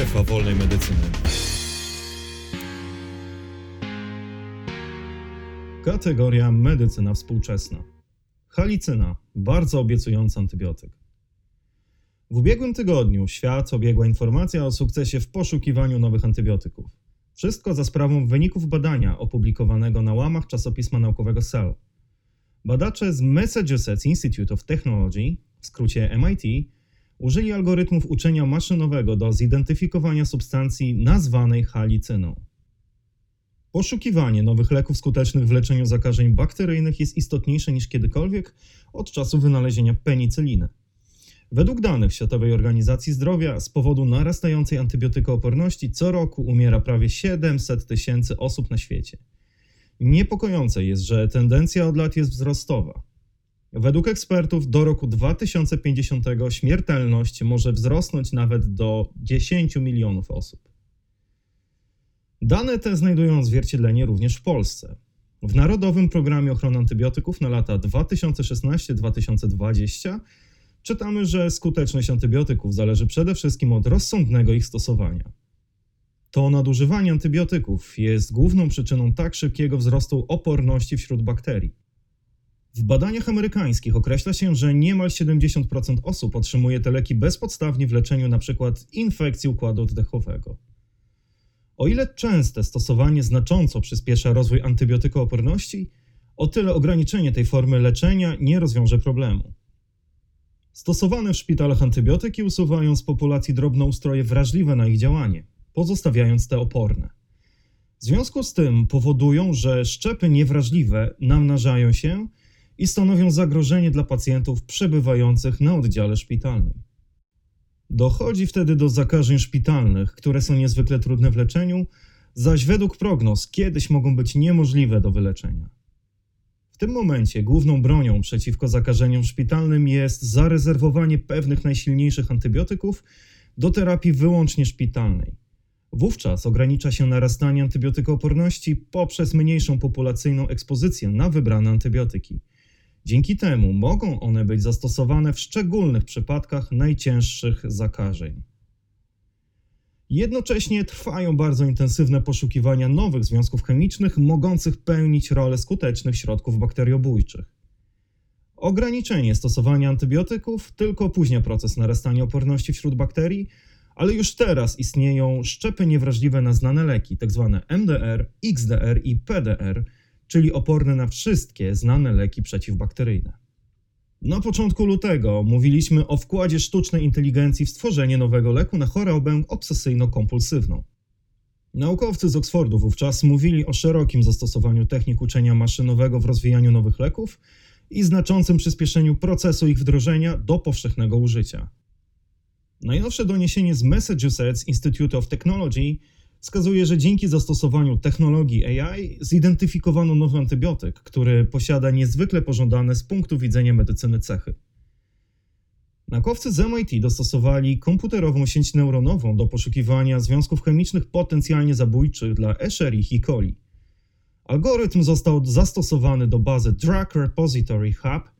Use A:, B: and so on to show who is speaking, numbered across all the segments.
A: Strefa wolnej medycyny.
B: Kategoria medycyna współczesna. Halicyna, bardzo obiecujący antybiotyk. W ubiegłym tygodniu świat obiegła informacja o sukcesie w poszukiwaniu nowych antybiotyków. Wszystko za sprawą wyników badania opublikowanego na łamach czasopisma naukowego Cell. Badacze z Massachusetts Institute of Technology, w skrócie MIT, użyli algorytmów uczenia maszynowego do zidentyfikowania substancji nazwanej halicyną. Poszukiwanie nowych leków skutecznych w leczeniu zakażeń bakteryjnych jest istotniejsze niż kiedykolwiek od czasu wynalezienia penicyliny. Według danych Światowej Organizacji Zdrowia z powodu narastającej antybiotykooporności co roku umiera prawie 700 tysięcy osób na świecie. Niepokojące jest, że tendencja od lat jest wzrostowa. Według ekspertów do roku 2050 śmiertelność może wzrosnąć nawet do 10 milionów osób. Dane te znajdują odzwierciedlenie również w Polsce. W Narodowym Programie Ochrony Antybiotyków na lata 2016-2020 czytamy, że skuteczność antybiotyków zależy przede wszystkim od rozsądnego ich stosowania. To nadużywanie antybiotyków jest główną przyczyną tak szybkiego wzrostu oporności wśród bakterii. W badaniach amerykańskich określa się, że niemal 70% osób otrzymuje te leki bezpodstawnie w leczeniu np. infekcji układu oddechowego. O ile częste stosowanie znacząco przyspiesza rozwój antybiotykooporności, o tyle ograniczenie tej formy leczenia nie rozwiąże problemu. Stosowane w szpitalach antybiotyki usuwają z populacji drobnoustroje wrażliwe na ich działanie, pozostawiając te oporne. W związku z tym powodują, że szczepy niewrażliwe namnażają się i stanowią zagrożenie dla pacjentów przebywających na oddziale szpitalnym. Dochodzi wtedy do zakażeń szpitalnych, które są niezwykle trudne w leczeniu, zaś według prognoz kiedyś mogą być niemożliwe do wyleczenia. W tym momencie główną bronią przeciwko zakażeniom szpitalnym jest zarezerwowanie pewnych najsilniejszych antybiotyków do terapii wyłącznie szpitalnej. Wówczas ogranicza się narastanie antybiotykooporności poprzez mniejszą populacyjną ekspozycję na wybrane antybiotyki. Dzięki temu mogą one być zastosowane w szczególnych przypadkach najcięższych zakażeń. Jednocześnie trwają bardzo intensywne poszukiwania nowych związków chemicznych mogących pełnić rolę skutecznych środków bakteriobójczych. Ograniczenie stosowania antybiotyków tylko opóźnia proces narastania oporności wśród bakterii, ale już teraz istnieją szczepy niewrażliwe na znane leki, tzw. MDR, XDR i PDR, czyli oporne na wszystkie znane leki przeciwbakteryjne. Na początku lutego mówiliśmy o wkładzie sztucznej inteligencji w stworzenie nowego leku na chorobę obsesyjno-kompulsywną. Naukowcy z Oxfordu wówczas mówili o szerokim zastosowaniu technik uczenia maszynowego w rozwijaniu nowych leków i znaczącym przyspieszeniu procesu ich wdrożenia do powszechnego użycia. Najnowsze doniesienie z Massachusetts Institute of Technology wskazuje, że dzięki zastosowaniu technologii AI zidentyfikowano nowy antybiotyk, który posiada niezwykle pożądane z punktu widzenia medycyny cechy. Naukowcy z MIT dostosowali komputerową sieć neuronową do poszukiwania związków chemicznych potencjalnie zabójczych dla Escherichia E. coli. Algorytm został zastosowany do bazy Drug Repository Hub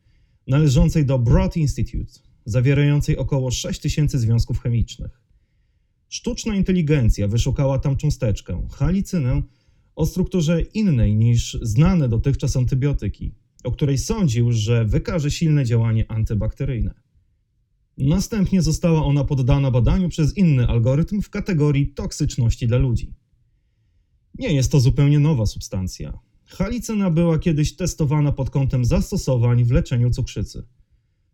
B: należącej do Broad Institute, zawierającej około 6000 związków chemicznych. Sztuczna inteligencja wyszukała tam cząsteczkę, halicynę, o strukturze innej niż znane dotychczas antybiotyki, o której sądził, że wykaże silne działanie antybakteryjne. Następnie została ona poddana badaniu przez inny algorytm w kategorii toksyczności dla ludzi. Nie jest to zupełnie nowa substancja. Halicyna była kiedyś testowana pod kątem zastosowań w leczeniu cukrzycy.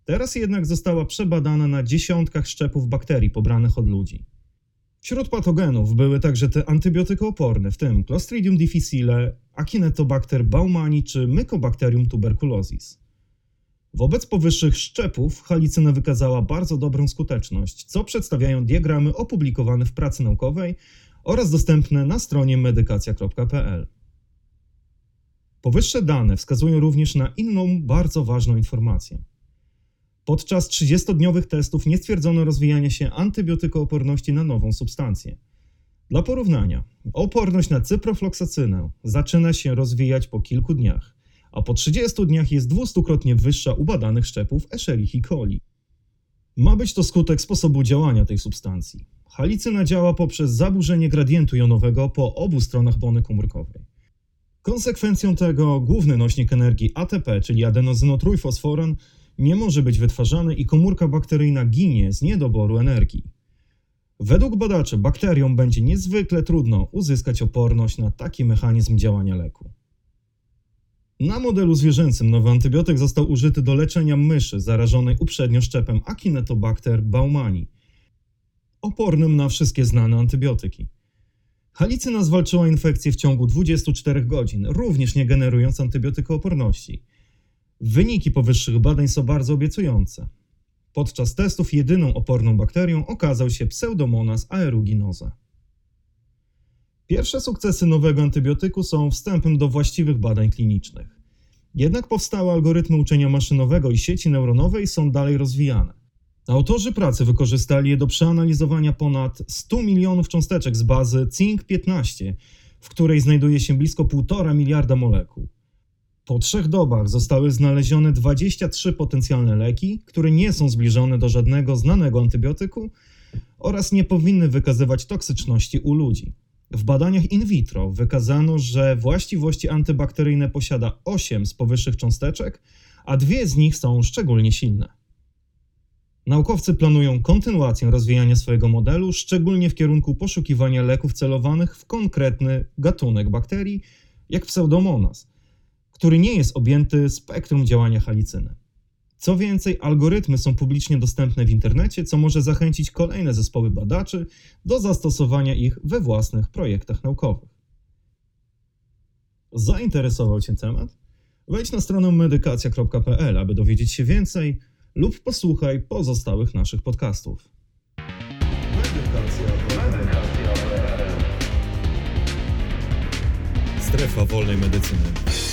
B: Teraz jednak została przebadana na dziesiątkach szczepów bakterii pobranych od ludzi. Wśród patogenów były także te antybiotykooporne, w tym Clostridium difficile, Acinetobacter baumani czy Mycobacterium tuberculosis. Wobec powyższych szczepów halicyna wykazała bardzo dobrą skuteczność, co przedstawiają diagramy opublikowane w pracy naukowej oraz dostępne na stronie medykacja.pl. Powyższe dane wskazują również na inną bardzo ważną informację. Podczas 30-dniowych testów nie stwierdzono rozwijania się antybiotykooporności na nową substancję. Dla porównania, oporność na cyprofloksacynę zaczyna się rozwijać po kilku dniach, a po 30 dniach jest dwustukrotnie wyższa u badanych szczepów Escherichia coli. Ma być to skutek sposobu działania tej substancji. Halicyna działa poprzez zaburzenie gradientu jonowego po obu stronach bony komórkowej. Konsekwencją tego główny nośnik energii ATP, czyli adenozynotrójfosforan, nie może być wytwarzany i komórka bakteryjna ginie z niedoboru energii. Według badaczy bakteriom będzie niezwykle trudno uzyskać oporność na taki mechanizm działania leku. Na modelu zwierzęcym nowy antybiotyk został użyty do leczenia myszy zarażonej uprzednio szczepem Acinetobacter baumani, opornym na wszystkie znane antybiotyki. Halicyna zwalczyła infekcję w ciągu 24 godzin, również nie generując antybiotykooporności. Wyniki powyższych badań są bardzo obiecujące. Podczas testów jedyną oporną bakterią okazał się Pseudomonas aeruginosa. Pierwsze sukcesy nowego antybiotyku są wstępem do właściwych badań klinicznych. Jednak powstałe algorytmy uczenia maszynowego i sieci neuronowej są dalej rozwijane. Autorzy pracy wykorzystali je do przeanalizowania ponad 100 milionów cząsteczek z bazy CINC-15, w której znajduje się blisko 1,5 miliarda molekuł. Po trzech dobach zostały znalezione 23 potencjalne leki, które nie są zbliżone do żadnego znanego antybiotyku oraz nie powinny wykazywać toksyczności u ludzi. W badaniach in vitro wykazano, że właściwości antybakteryjne posiada 8 z powyższych cząsteczek, a dwie z nich są szczególnie silne. Naukowcy planują kontynuację rozwijania swojego modelu, szczególnie w kierunku poszukiwania leków celowanych w konkretny gatunek bakterii, jak Pseudomonas, który nie jest objęty spektrum działania halicyny. Co więcej, algorytmy są publicznie dostępne w internecie, co może zachęcić kolejne zespoły badaczy do zastosowania ich we własnych projektach naukowych. Zainteresował Cię temat? Wejdź na stronę medykacja.pl, aby dowiedzieć się więcej lub posłuchaj pozostałych naszych podcastów.
A: Strefa wolnej medycyny.